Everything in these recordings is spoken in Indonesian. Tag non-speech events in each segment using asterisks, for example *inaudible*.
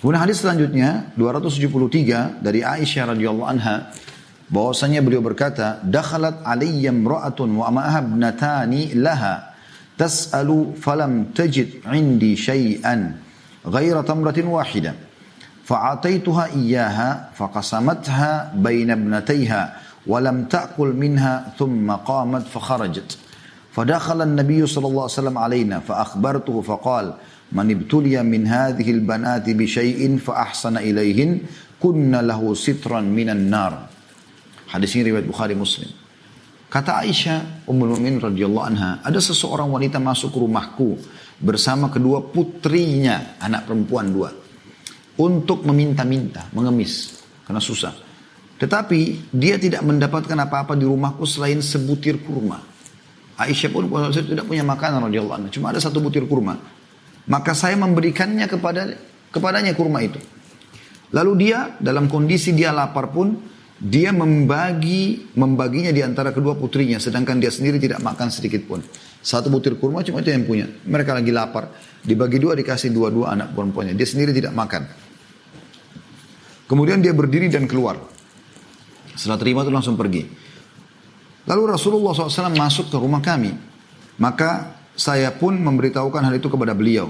Kemudian hadis selanjutnya 273 dari Aisyah radhiyallahu anha bahwasanya beliau berkata, "Dakhalat alayya imra'atun wa ma'aha ibnatani laha tas'alu falam tajid 'indi syai'an ghaira tamratin wahidah." فأعطيتها إياها فقسمتها بين ابنتيها ولم تأكل منها ثم قامت فخرجت فدخل النبي صلى الله عليه وسلم علينا فأخبرته فقال Man ibtuliya min hadhihi albanati bi syai'in fa ahsana ilaihin kunna lahu sitran minan nar. Hadis ini riwayat Bukhari Muslim. Kata Aisyah, Ummul Mukminin radhiyallahu anha, ada seseorang wanita masuk ke rumahku bersama kedua putrinya, anak perempuan dua, untuk meminta-minta, mengemis karena susah. Tetapi dia tidak mendapatkan apa-apa di rumahku selain sebutir kurma. Aisyah pun tidak punya makanan radhiyallahu anha, cuma ada satu butir kurma. Maka saya memberikannya kepada kepadanya kurma itu. Lalu dia dalam kondisi dia lapar pun dia membagi membaginya di antara kedua putrinya. Sedangkan dia sendiri tidak makan sedikit pun. Satu butir kurma cuma itu yang punya. Mereka lagi lapar. Dibagi dua dikasih dua-dua anak perempuannya. Dia sendiri tidak makan. Kemudian dia berdiri dan keluar. Setelah terima itu langsung pergi. Lalu Rasulullah SAW masuk ke rumah kami. Maka saya pun memberitahukan hal itu kepada beliau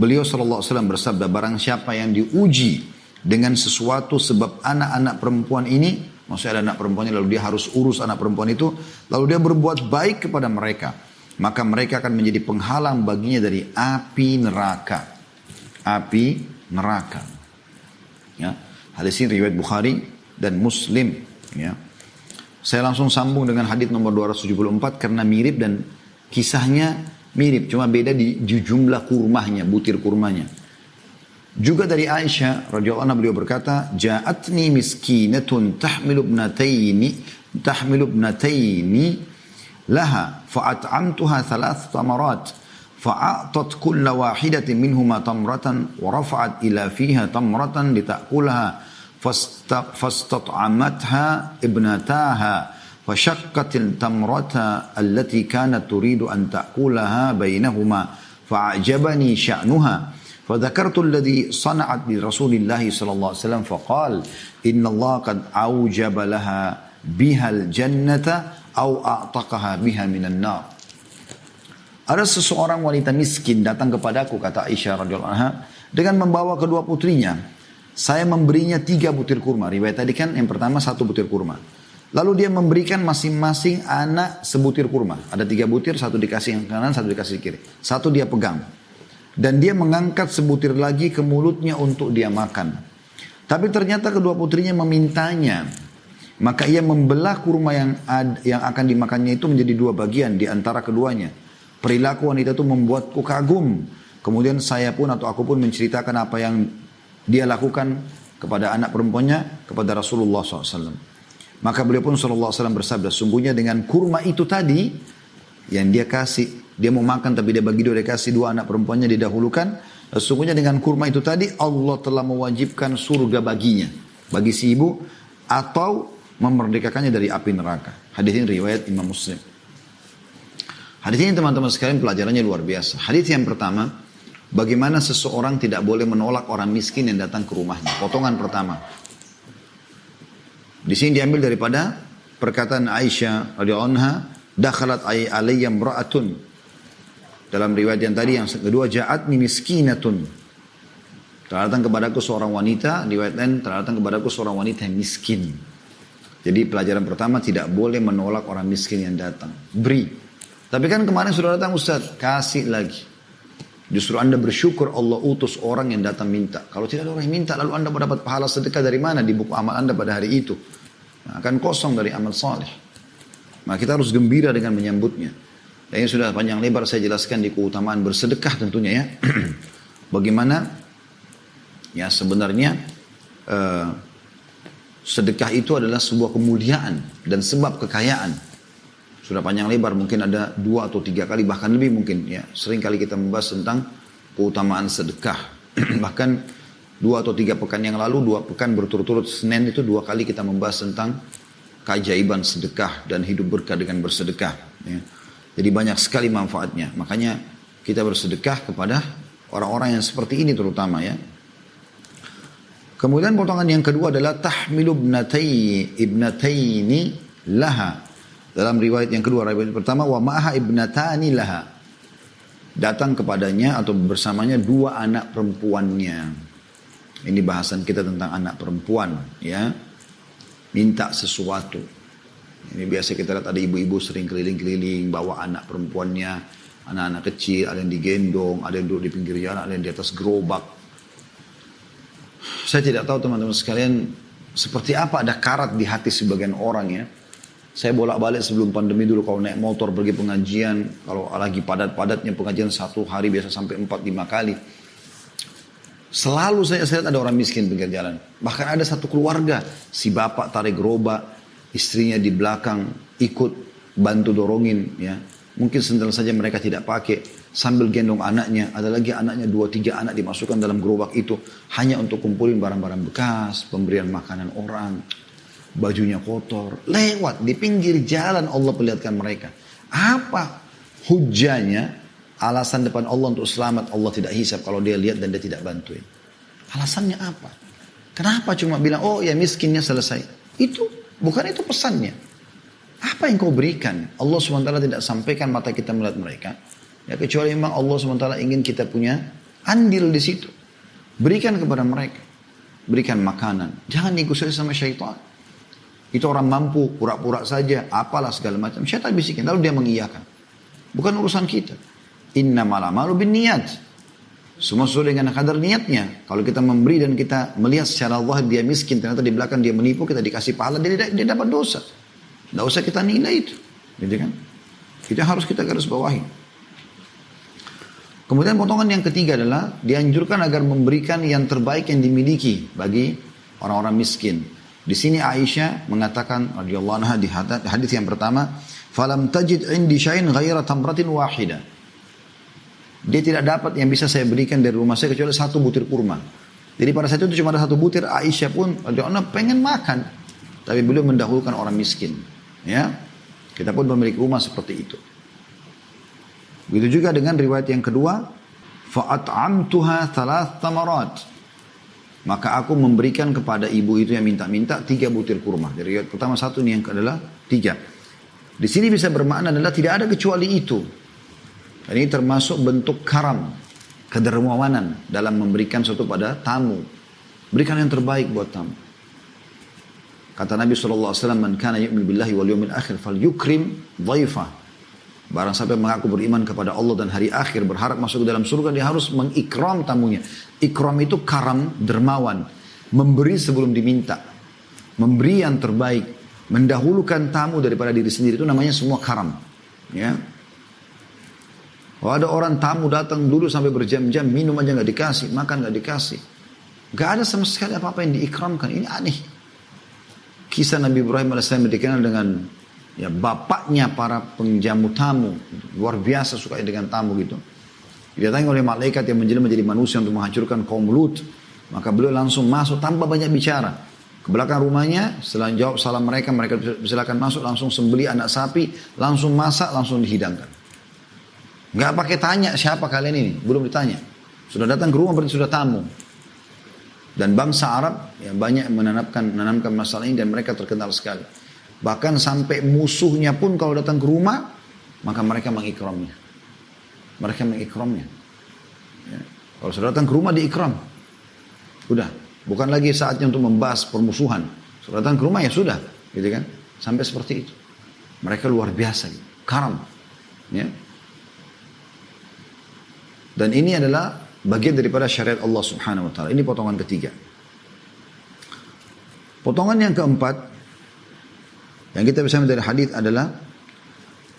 beliau SAW bersabda barang siapa yang diuji dengan sesuatu sebab anak-anak perempuan ini, maksudnya ada anak perempuannya lalu dia harus urus anak perempuan itu, lalu dia berbuat baik kepada mereka, maka mereka akan menjadi penghalang baginya dari api neraka. Api neraka. Ya. Hadis ini riwayat Bukhari dan Muslim. Ya. Saya langsung sambung dengan hadis nomor 274 karena mirip dan Kisahnya mirip, cuma beda di jumlah kurmahnya, butir kurmanya. Juga dari Aisyah radhiyallahu anha beliau berkata, "Ja'atni miskinatun tahmilu ibnataini tahmilu ibnataini laha fa'at'amtuha thalath tamarat fa'atat kull wahidatin minhuma tamratan wa rafa'at ila fiha tamratan lita'kulaha fastat'amatha ibnataha فشقت التمرة التي كانت تريد أن تأكلها بينهما فأعجبني شأنها فذكرت الذي صنعت برسول الله صلى الله عليه وسلم فقال إن الله قد أوجب لها بها الجنة أو أعتقها بها من النار Ada seseorang wanita miskin datang kepadaku kata Aisyah radhiyallahu anha dengan membawa kedua putrinya. Saya memberinya tiga butir kurma. Riwayat tadi kan yang pertama satu butir kurma. Lalu dia memberikan masing-masing anak sebutir kurma. Ada tiga butir, satu dikasih yang kanan, satu dikasih kiri. Satu dia pegang. Dan dia mengangkat sebutir lagi ke mulutnya untuk dia makan. Tapi ternyata kedua putrinya memintanya. Maka ia membelah kurma yang ad, yang akan dimakannya itu menjadi dua bagian di antara keduanya. Perilaku wanita itu membuatku kagum. Kemudian saya pun atau aku pun menceritakan apa yang dia lakukan kepada anak perempuannya kepada Rasulullah SAW. Maka beliau pun SAW bersabda, sungguhnya dengan kurma itu tadi yang dia kasih dia mau makan tapi dia bagi dua, dia kasih dua anak perempuannya didahulukan. Sesungguhnya dengan kurma itu tadi Allah telah mewajibkan surga baginya. Bagi si ibu atau memerdekakannya dari api neraka. Hadis ini riwayat Imam Muslim. Hadis ini teman-teman sekalian pelajarannya luar biasa. Hadis yang pertama, bagaimana seseorang tidak boleh menolak orang miskin yang datang ke rumahnya. Potongan pertama. Di sini diambil daripada perkataan Aisyah radhiyallahu anha, "Dakhalat alayya imra'atun dalam riwayat yang tadi yang kedua ja'atni miskinatun. Telah datang kepadaku seorang wanita, riwayat lain telah datang kepadaku seorang wanita yang miskin. Jadi pelajaran pertama tidak boleh menolak orang miskin yang datang. Beri. Tapi kan kemarin sudah datang Ustaz, kasih lagi. Justru Anda bersyukur Allah utus orang yang datang minta. Kalau tidak ada orang yang minta, lalu Anda mendapat pahala sedekah dari mana di buku amal Anda pada hari itu? Nah, akan kosong dari amal saleh. Nah, kita harus gembira dengan menyambutnya. Dan ini sudah panjang lebar saya jelaskan di keutamaan bersedekah tentunya ya. *clears throat* Bagaimana ya sebenarnya uh, sedekah itu adalah sebuah kemuliaan dan sebab kekayaan. Sudah panjang lebar mungkin ada dua atau tiga kali bahkan lebih mungkin ya. Sering kali kita membahas tentang keutamaan sedekah. *clears throat* bahkan dua atau tiga pekan yang lalu, dua pekan berturut-turut Senin itu dua kali kita membahas tentang keajaiban sedekah dan hidup berkah dengan bersedekah. Ya. Jadi banyak sekali manfaatnya. Makanya kita bersedekah kepada orang-orang yang seperti ini terutama ya. Kemudian potongan yang kedua adalah tahmilu ibnatai ibnataini laha. Dalam riwayat yang kedua, riwayat pertama wa ma'aha ibnatani laha. Datang kepadanya atau bersamanya dua anak perempuannya. Ini bahasan kita tentang anak perempuan, ya. Minta sesuatu. Ini biasa kita lihat ada ibu-ibu sering keliling-keliling bawa anak perempuannya, anak-anak kecil, ada yang digendong, ada yang duduk di pinggir jalan, ada yang di atas gerobak. Saya tidak tahu teman-teman sekalian seperti apa ada karat di hati sebagian orang ya. Saya bolak-balik sebelum pandemi dulu kalau naik motor pergi pengajian, kalau lagi padat-padatnya pengajian satu hari biasa sampai empat lima kali. Selalu saya lihat ada orang miskin pinggir jalan. Bahkan ada satu keluarga, si bapak tarik gerobak, istrinya di belakang ikut bantu dorongin ya. Mungkin sendal saja mereka tidak pakai sambil gendong anaknya. Ada lagi anaknya dua tiga anak dimasukkan dalam gerobak itu hanya untuk kumpulin barang-barang bekas, pemberian makanan orang bajunya kotor, lewat di pinggir jalan Allah perlihatkan mereka. Apa hujahnya? Alasan depan Allah untuk selamat Allah tidak hisap kalau dia lihat dan dia tidak bantuin. Alasannya apa? Kenapa cuma bilang oh ya miskinnya selesai? Itu bukan itu pesannya. Apa yang kau berikan? Allah SWT tidak sampaikan mata kita melihat mereka. Ya kecuali memang Allah SWT ingin kita punya andil di situ. Berikan kepada mereka. Berikan makanan. Jangan diikuti sama syaitan. Itu orang mampu, pura-pura saja, apalah segala macam. Syaitan bisikin, lalu dia mengiyakan. Bukan urusan kita. Inna malamalu bin niat. Semua sesuai dengan kadar niatnya. Kalau kita memberi dan kita melihat secara Allah dia miskin, ternyata di belakang dia menipu, kita dikasih pahala, dia, dia dapat dosa. Tidak usah kita nilai itu. Gitu kan? Itu harus kita garis bawahi. Kemudian potongan yang ketiga adalah dianjurkan agar memberikan yang terbaik yang dimiliki bagi orang-orang miskin. Di sini Aisyah mengatakan radhiyallahu anha di hadis yang pertama, "Falam tajid indi syai'in ghaira tamratin wahida." Dia tidak dapat yang bisa saya berikan dari rumah saya kecuali satu butir kurma. Jadi pada saat itu cuma ada satu butir, Aisyah pun radhiyallahu pengen makan. Tapi beliau mendahulukan orang miskin. Ya, kita pun memiliki rumah seperti itu. Begitu juga dengan riwayat yang kedua, fa'at'amtuha thalath tamarat. Maka aku memberikan kepada ibu itu yang minta-minta tiga butir kurma. Dari riwayat pertama satu ini yang adalah tiga. Di sini bisa bermakna adalah tidak ada kecuali itu. Dan ini termasuk bentuk karam, kedermawanan dalam memberikan sesuatu pada tamu. Berikan yang terbaik buat tamu. Kata Nabi SAW, Man kana yu'min billahi wal yawmil akhir fal yukrim dhaifah. Barang siapa mengaku beriman kepada Allah dan hari akhir berharap masuk ke dalam surga dia harus mengikram tamunya. Ikram itu karam dermawan, memberi sebelum diminta. Memberi yang terbaik, mendahulukan tamu daripada diri sendiri itu namanya semua karam. Ya. Kalau ada orang tamu datang dulu sampai berjam-jam minum aja nggak dikasih, makan nggak dikasih. Gak ada sama sekali apa-apa yang diikramkan. Ini aneh. Kisah Nabi Ibrahim AS dikenal dengan ya bapaknya para penjamu tamu. Luar biasa suka dengan tamu gitu. Didatangi oleh malaikat yang menjelma menjadi manusia untuk menghancurkan kaum Lut. Maka beliau langsung masuk tanpa banyak bicara. Ke belakang rumahnya setelah jawab salam mereka mereka silakan masuk langsung sembeli anak sapi langsung masak langsung dihidangkan. Nggak pakai tanya siapa kalian ini belum ditanya. Sudah datang ke rumah berarti sudah tamu. Dan bangsa Arab ya banyak menanamkan menanamkan masalah ini dan mereka terkenal sekali Bahkan sampai musuhnya pun kalau datang ke rumah, maka mereka mengikramnya. Mereka mengikramnya. Ya. Kalau sudah datang ke rumah diikram. Udah, bukan lagi saatnya untuk membahas permusuhan. Sudah datang ke rumah ya sudah, gitu kan? Sampai seperti itu. Mereka luar biasa, gitu. karam. Ya. Dan ini adalah bagian daripada syariat Allah Subhanahu wa taala. Ini potongan ketiga. Potongan yang keempat yang kita bisa dari hadis adalah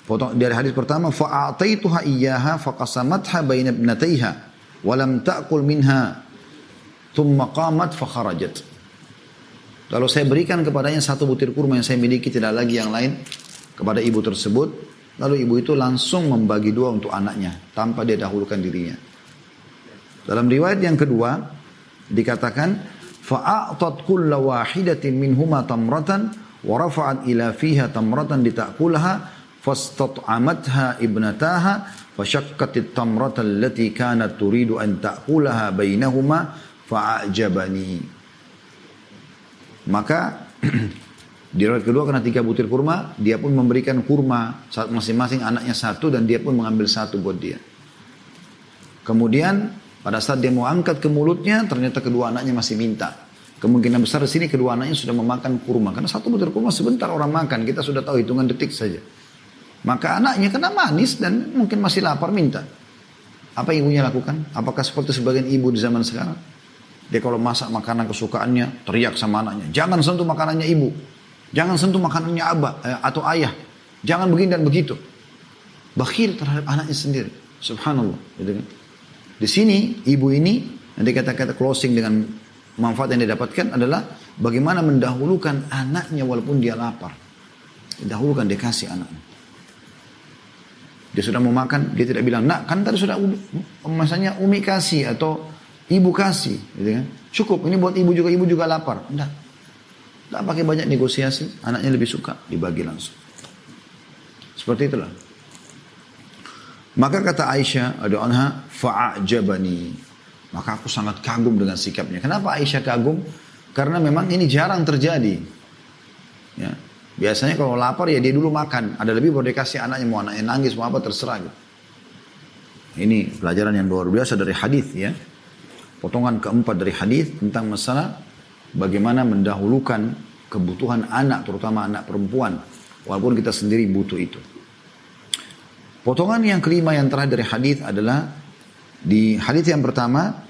potong dari hadis pertama fa'ataituha iyyaha faqasamatha baina ibnatayha wa lam ta'kul minha thumma qamat fa kharajat. Lalu saya berikan kepadanya satu butir kurma yang saya miliki tidak lagi yang lain kepada ibu tersebut. Lalu ibu itu langsung membagi dua untuk anaknya tanpa dia dahulukan dirinya. Dalam riwayat yang kedua dikatakan fa'atat kulla wahidatin minhuma tamratan ورفعت إلى فيها تمرة لتأكلها فاستطعمتها ابنتها فشكت التمرة التي كانت تريد أن تأكلها بينهما bainahuma maka *clears throat* di rakaat kedua karena tiga butir kurma dia pun memberikan kurma saat masing-masing anaknya satu dan dia pun mengambil satu buat dia. Kemudian pada saat dia mau angkat ke mulutnya ternyata kedua anaknya masih minta. Kemungkinan besar di sini kedua anaknya sudah memakan kurma. Karena satu butir kurma sebentar orang makan, kita sudah tahu hitungan detik saja. Maka anaknya kena manis dan mungkin masih lapar minta. Apa ibunya lakukan? Apakah seperti sebagian ibu di zaman sekarang? Dia kalau masak makanan kesukaannya, teriak sama anaknya. Jangan sentuh makanannya ibu. Jangan sentuh makanannya abah eh, atau ayah. Jangan begini dan begitu. Bakhil terhadap anaknya sendiri. Subhanallah. Gitu kan? Di sini ibu ini nanti kata-kata closing dengan manfaat yang didapatkan adalah bagaimana mendahulukan anaknya walaupun dia lapar. Dahulukan dia kasih anaknya. Dia sudah mau makan, dia tidak bilang, nak kan tadi sudah masanya umi kasih atau ibu kasih. Gitu kan. Cukup, ini buat ibu juga, ibu juga lapar. Enggak. Tidak pakai banyak negosiasi, anaknya lebih suka, dibagi langsung. Seperti itulah. Maka kata Aisyah, ada anha, fa'ajabani. Maka aku sangat kagum dengan sikapnya. Kenapa Aisyah kagum? Karena memang ini jarang terjadi. Ya. Biasanya kalau lapar ya dia dulu makan. Ada lebih baru dikasih anaknya, mau anaknya nangis, mau apa terserah. Gitu. Ini pelajaran yang luar biasa dari hadis ya. Potongan keempat dari hadis tentang masalah bagaimana mendahulukan kebutuhan anak, terutama anak perempuan. Walaupun kita sendiri butuh itu. Potongan yang kelima yang terakhir dari hadis adalah di hadis yang pertama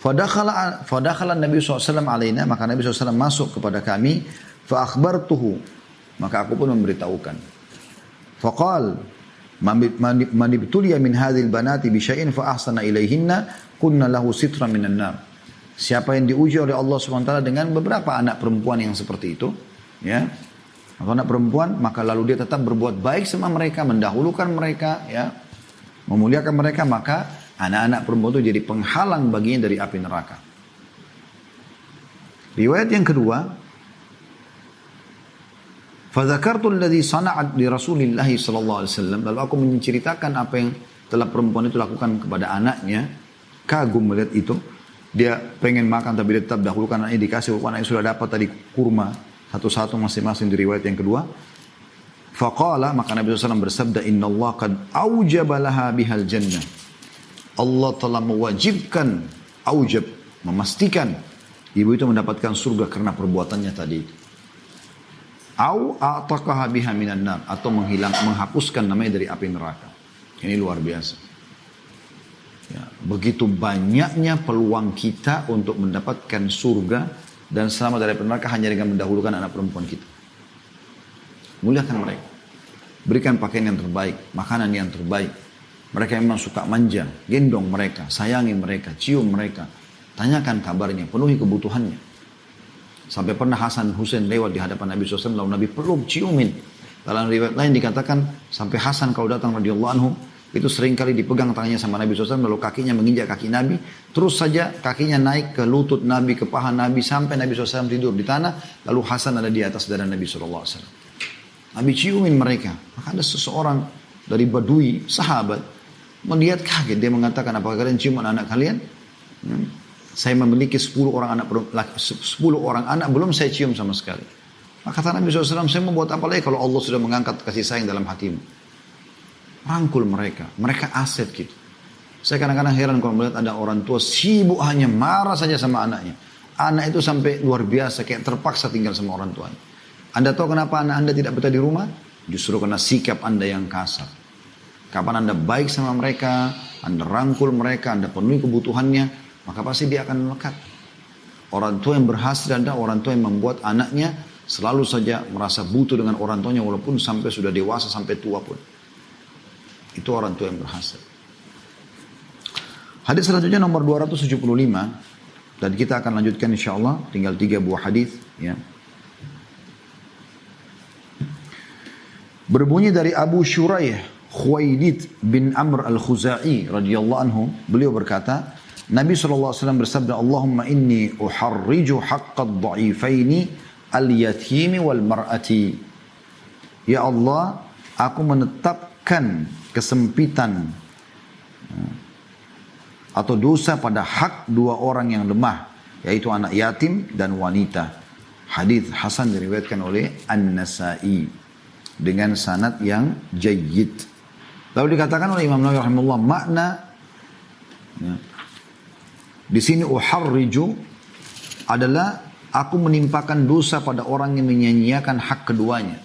Fadakhala fadakhala Nabi SAW alaina maka Nabi SAW masuk kepada kami fa akhbartuhu maka aku pun memberitahukan. Faqal man ibtuliya min hadhil banati bi syai'in fa ahsana ilaihinna kunna lahu sitra minan nar. Siapa yang diuji oleh Allah SWT dengan beberapa anak perempuan yang seperti itu, ya, atau anak perempuan, maka lalu dia tetap berbuat baik sama mereka, mendahulukan mereka, ya, memuliakan mereka, maka anak-anak perempuan itu jadi penghalang baginya dari api neraka. Riwayat yang kedua, Fadzakartu alladhi sana'at di Rasulillah sallallahu alaihi wasallam. Lalu aku menceritakan apa yang telah perempuan itu lakukan kepada anaknya. Kagum melihat itu. Dia pengen makan tapi dia tetap dahulukan anaknya dikasih anaknya sudah dapat tadi kurma satu-satu masing-masing di riwayat yang kedua. Faqala maka Nabi SAW bersabda Inna Allah qad awjaba laha bihal jannah. Allah telah mewajibkan aujab, memastikan ibu itu mendapatkan surga karena perbuatannya tadi itu. Au biha minan nar atau menghilang menghapuskan namanya dari api neraka. Ini luar biasa. Ya, begitu banyaknya peluang kita untuk mendapatkan surga dan selamat dari neraka hanya dengan mendahulukan anak perempuan kita. Muliakan mereka. Berikan pakaian yang terbaik, makanan yang terbaik. Mereka memang suka manja, gendong mereka, sayangi mereka, cium mereka. Tanyakan kabarnya, penuhi kebutuhannya. Sampai pernah Hasan Husain lewat di hadapan Nabi SAW, lalu Nabi peluk, ciumin. Dalam riwayat lain dikatakan, sampai Hasan kalau datang radhiyallahu anhu, itu sering kali dipegang tangannya sama Nabi SAW, lalu kakinya menginjak kaki Nabi, terus saja kakinya naik ke lutut Nabi, ke paha Nabi, sampai Nabi SAW tidur di tanah, lalu Hasan ada di atas dada Nabi SAW. Nabi ciumin mereka. Maka ada seseorang dari Badui, sahabat, melihat kaget. Dia mengatakan, apakah kalian cium anak-anak kalian? Hmm. Saya memiliki 10 orang anak, 10 orang anak, belum saya cium sama sekali. Maka kata Nabi SAW, saya membuat apa lagi kalau Allah sudah mengangkat kasih sayang dalam hatimu. Rangkul mereka. Mereka aset gitu. Saya kadang-kadang heran kalau melihat ada orang tua sibuk hanya marah saja sama anaknya. Anak itu sampai luar biasa kayak terpaksa tinggal sama orang tuanya. Anda tahu kenapa anak Anda tidak betah di rumah? Justru karena sikap Anda yang kasar. Kapan Anda baik sama mereka, Anda rangkul mereka, Anda penuhi kebutuhannya, maka pasti dia akan melekat. Orang tua yang berhasil adalah orang tua yang membuat anaknya selalu saja merasa butuh dengan orang tuanya walaupun sampai sudah dewasa, sampai tua pun. Itu orang tua yang berhasil. Hadis selanjutnya nomor 275 dan kita akan lanjutkan insya Allah tinggal tiga buah hadis ya. Berbunyi dari Abu Shuraih Khuwailid bin Amr al-Khuzai radhiyallahu anhu. Beliau berkata Nabi SAW bersabda Allahumma inni uharriju haqqad dha'ifaini al-yatimi wal mar'ati Ya Allah aku menetapkan kesempitan atau dosa pada hak dua orang yang lemah yaitu anak yatim dan wanita. Hadis Hasan diriwayatkan oleh An-Nasai dengan sanad yang jayyid. Lalu dikatakan oleh Imam Nawawi rahimahullah makna ya, di sini uharriju adalah aku menimpakan dosa pada orang yang menyanyiakan hak keduanya.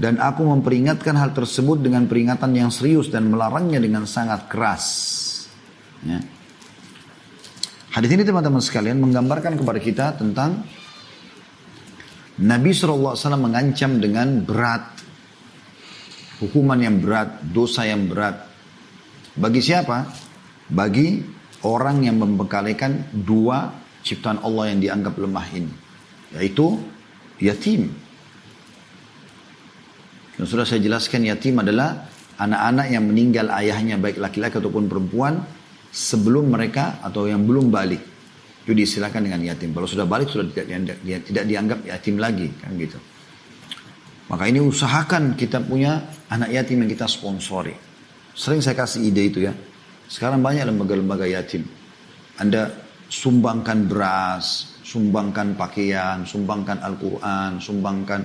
Dan aku memperingatkan hal tersebut dengan peringatan yang serius dan melarangnya dengan sangat keras. Ya. Hadis ini teman-teman sekalian menggambarkan kepada kita tentang Nabi SAW mengancam dengan berat. Hukuman yang berat, dosa yang berat. Bagi siapa? Bagi orang yang membekalikan dua ciptaan Allah yang dianggap lemah ini. Yaitu yatim. Dan sudah saya jelaskan yatim adalah anak-anak yang meninggal ayahnya baik laki-laki ataupun perempuan sebelum mereka atau yang belum balik. Itu diistilahkan dengan yatim. Kalau sudah balik sudah tidak dianggap, tidak dianggap yatim lagi kan gitu. Maka ini usahakan kita punya anak yatim yang kita sponsori. Sering saya kasih ide itu ya. Sekarang banyak lembaga-lembaga yatim. Anda sumbangkan beras, sumbangkan pakaian, sumbangkan Al-Quran, sumbangkan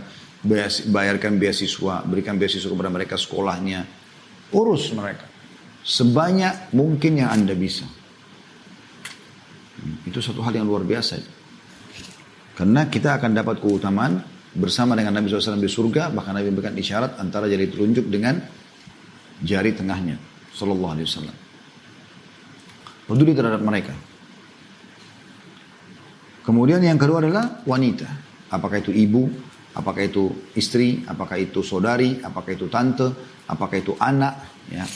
bayarkan beasiswa, berikan beasiswa kepada mereka sekolahnya. Urus mereka. Sebanyak mungkin yang Anda bisa. Itu satu hal yang luar biasa. Karena kita akan dapat keutamaan bersama dengan Nabi SAW di surga. Bahkan Nabi memberikan isyarat antara jari telunjuk dengan jari tengahnya. Sallallahu Alaihi Wasallam. Peduli terhadap mereka. Kemudian yang kedua adalah wanita. Apakah itu ibu, apakah itu istri, apakah itu saudari, apakah itu tante, apakah itu anak, ya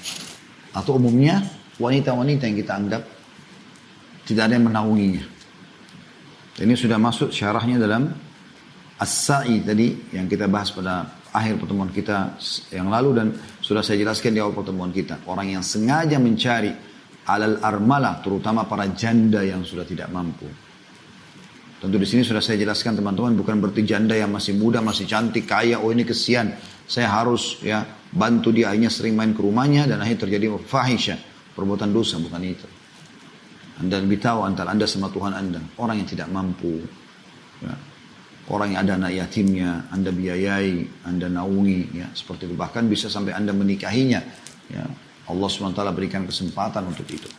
atau umumnya wanita-wanita yang kita anggap tidak ada yang menaunginya. Ini sudah masuk syarahnya dalam As-Sa'i tadi yang kita bahas pada akhir pertemuan kita yang lalu dan sudah saya jelaskan di awal pertemuan kita. Orang yang sengaja mencari alal armalah terutama para janda yang sudah tidak mampu. Tentu di sini sudah saya jelaskan teman-teman bukan berarti janda yang masih muda, masih cantik, kaya, oh ini kesian. Saya harus ya bantu dia akhirnya sering main ke rumahnya dan akhirnya terjadi fahisha, perbuatan dosa bukan itu. Anda lebih tahu antara Anda sama Tuhan Anda, orang yang tidak mampu. Ya. Orang yang ada anak yatimnya, Anda biayai, Anda naungi, ya, seperti itu. Bahkan bisa sampai Anda menikahinya. Ya. Allah SWT berikan kesempatan untuk itu.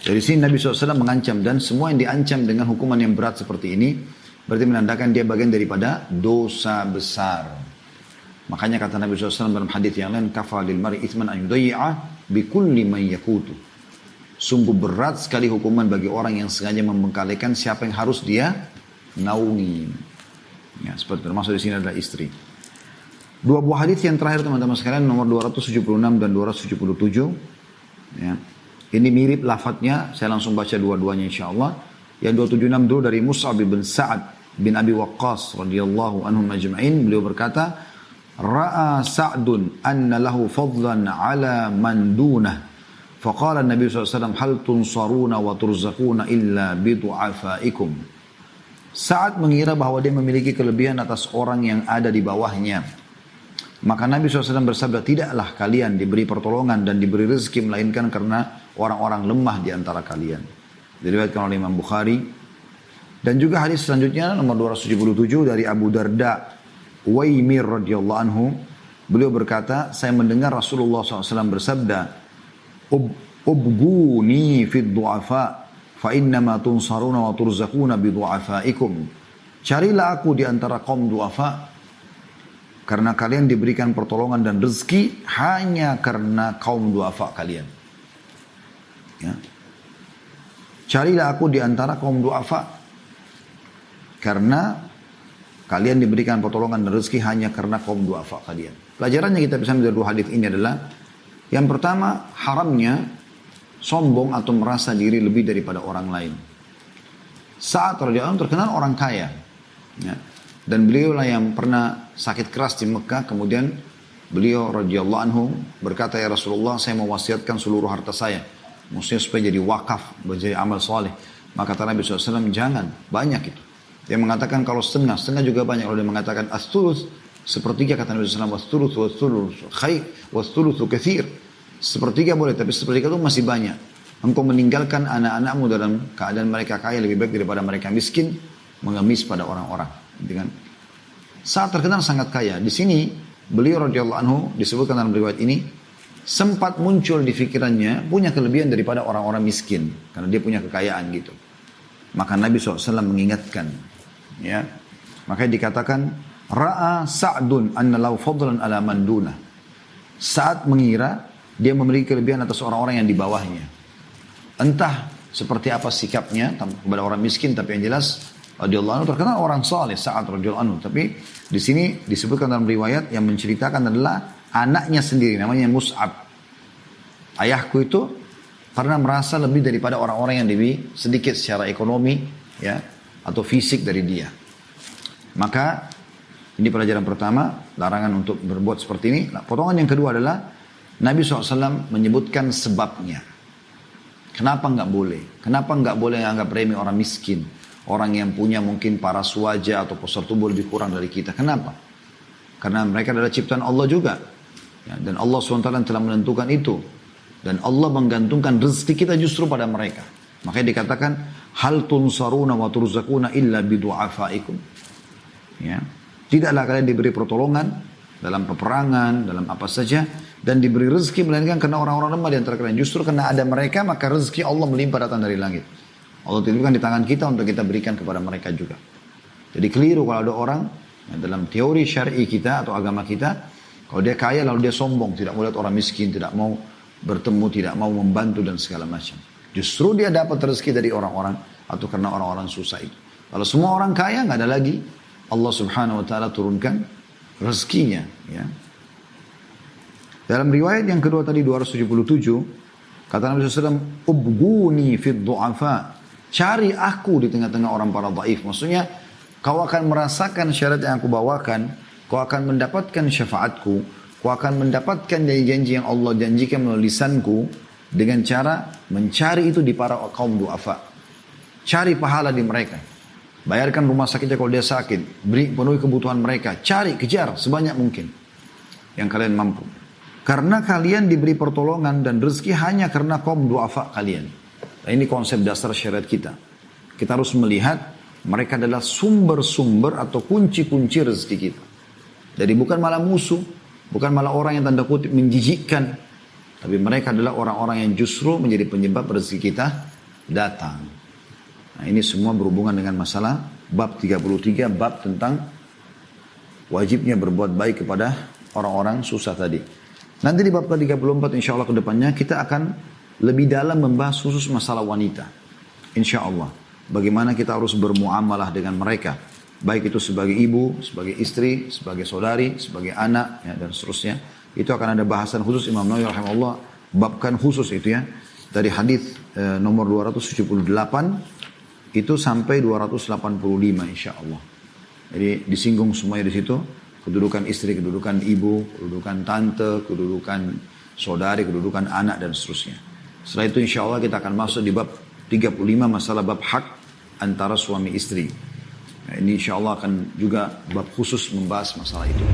Dari sini Nabi SAW mengancam dan semua yang diancam dengan hukuman yang berat seperti ini berarti menandakan dia bagian daripada dosa besar. Makanya kata Nabi SAW dalam hadis yang lain, kafa lil mari ithman an bi kulli man yakutu. Sungguh berat sekali hukuman bagi orang yang sengaja membengkalikan siapa yang harus dia naungi. Ya, seperti termasuk di sini adalah istri. Dua buah hadis yang terakhir teman-teman sekalian nomor 276 dan 277. Ya. Ini mirip lafadznya, saya langsung baca dua-duanya insya Allah. Yang 276 dulu dari Mus'ab bin Sa'ad bin Abi Waqqas radhiyallahu anhum ajma'in. Beliau berkata, ra'a Sa'dun anna lahu fadlan ala man dunah. Faqala Nabi SAW, hal tunsaruna wa turzakuna illa bidu'afaikum. Saat mengira bahwa dia memiliki kelebihan atas orang yang ada di bawahnya. Maka Nabi SAW bersabda, tidaklah kalian diberi pertolongan dan diberi rezeki melainkan karena orang-orang lemah di antara kalian. Diriwayatkan oleh Imam Bukhari. Dan juga hadis selanjutnya nomor 277 dari Abu Darda Waimir radhiyallahu anhu beliau berkata saya mendengar Rasulullah SAW bersabda ubguni fid du'afa fa innama tunsaruna wa turzakuna bi du'afaikum. Carilah aku di antara kaum du'afa karena kalian diberikan pertolongan dan rezeki hanya karena kaum du'afa kalian. Ya. Carilah aku di antara kaum du'afa karena Kalian diberikan pertolongan dan rezeki hanya karena kaum duafa kalian. Pelajarannya kita bisa dari dua hadis ini adalah yang pertama haramnya sombong atau merasa diri lebih daripada orang lain. Saat Rasulullah terkenal orang kaya. Ya. Dan beliau lah yang pernah sakit keras di Mekah. Kemudian beliau radhiyallahu anhu berkata ya Rasulullah saya mewasiatkan seluruh harta saya. Maksudnya supaya jadi wakaf, menjadi amal soleh. Maka kata Nabi SAW jangan, banyak itu. Dia mengatakan kalau setengah, setengah juga banyak. Kalau dia mengatakan astulus, sepertiga kata Nabi SAW, wastulus, wastulus, khair, wastulus, kathir. Sepertiga boleh, tapi sepertiga itu masih banyak. engkau meninggalkan anak-anakmu dalam keadaan mereka kaya lebih baik daripada mereka miskin, mengemis pada orang-orang. Gitu kan? Saat terkenal sangat kaya. Di sini beliau radhiyallahu anhu disebutkan dalam riwayat ini sempat muncul di pikirannya punya kelebihan daripada orang-orang miskin karena dia punya kekayaan gitu. Maka Nabi SAW mengingatkan, ya, makanya dikatakan ra'a Sa'dun anna lau fadlan ala man Saat mengira dia memiliki kelebihan atas orang-orang yang di bawahnya. Entah seperti apa sikapnya kepada orang miskin tapi yang jelas radhiyallahu anhu terkenal orang saleh saat radhiyallahu anhu. Tapi di sini disebutkan dalam riwayat yang menceritakan adalah anaknya sendiri namanya Mus'ab. Ayahku itu pernah merasa lebih daripada orang-orang yang lebih sedikit secara ekonomi ya atau fisik dari dia. Maka ini pelajaran pertama larangan untuk berbuat seperti ini nah, potongan yang kedua adalah Nabi SAW menyebutkan sebabnya kenapa nggak boleh kenapa nggak boleh anggap remeh orang miskin Orang yang punya mungkin para wajah atau postur tubuh lebih kurang dari kita. Kenapa? Karena mereka adalah ciptaan Allah juga. Ya, dan Allah SWT telah menentukan itu. Dan Allah menggantungkan rezeki kita justru pada mereka. Makanya dikatakan, Hal tunsaruna wa turzakuna illa bidu'afaikum. Ya. Tidaklah kalian diberi pertolongan dalam peperangan, dalam apa saja. Dan diberi rezeki melainkan karena orang-orang lemah di antara kalian. Justru karena ada mereka, maka rezeki Allah melimpah datang dari langit. Allah titipkan di tangan kita untuk kita berikan kepada mereka juga. Jadi keliru kalau ada orang ya, dalam teori syar'i kita atau agama kita, kalau dia kaya lalu dia sombong, tidak mau lihat orang miskin, tidak mau bertemu, tidak mau membantu dan segala macam. Justru dia dapat rezeki dari orang-orang atau karena orang-orang susah itu. Kalau semua orang kaya nggak ada lagi Allah Subhanahu wa taala turunkan rezekinya ya. Dalam riwayat yang kedua tadi 277 kata Nabi SAW, "Ubguni fid du'afa." Cari aku di tengah-tengah orang para dhaif. Maksudnya, kau akan merasakan syarat yang aku bawakan, kau akan mendapatkan syafaatku, kau akan mendapatkan janji-janji yang Allah janjikan melalui lisanku dengan cara mencari itu di para kaum duafa. Cari pahala di mereka. Bayarkan rumah sakitnya kalau dia sakit. Beri penuhi kebutuhan mereka. Cari, kejar sebanyak mungkin. Yang kalian mampu. Karena kalian diberi pertolongan dan rezeki hanya karena kaum duafa kalian. Nah, ini konsep dasar syariat kita. Kita harus melihat mereka adalah sumber-sumber atau kunci-kunci rezeki kita. Jadi bukan malah musuh, bukan malah orang yang tanda kutip menjijikkan. Tapi mereka adalah orang-orang yang justru menjadi penyebab rezeki kita datang. Nah ini semua berhubungan dengan masalah bab 33, bab tentang wajibnya berbuat baik kepada orang-orang susah tadi. Nanti di bab ke-34 insya Allah ke depannya kita akan lebih dalam membahas khusus masalah wanita. Insya Allah. Bagaimana kita harus bermuamalah dengan mereka. Baik itu sebagai ibu, sebagai istri, sebagai saudari, sebagai anak, ya, dan seterusnya. Itu akan ada bahasan khusus Imam Nawawi rahimahullah. Babkan khusus itu ya. Dari hadis e, nomor 278 itu sampai 285 insya Allah. Jadi disinggung semuanya di situ. Kedudukan istri, kedudukan ibu, kedudukan tante, kedudukan saudari, kedudukan anak dan seterusnya. Setelah itu insya Allah kita akan masuk di bab 35 masalah bab hak antara suami istri. Nah, ini insya Allah akan juga bab khusus membahas masalah itu.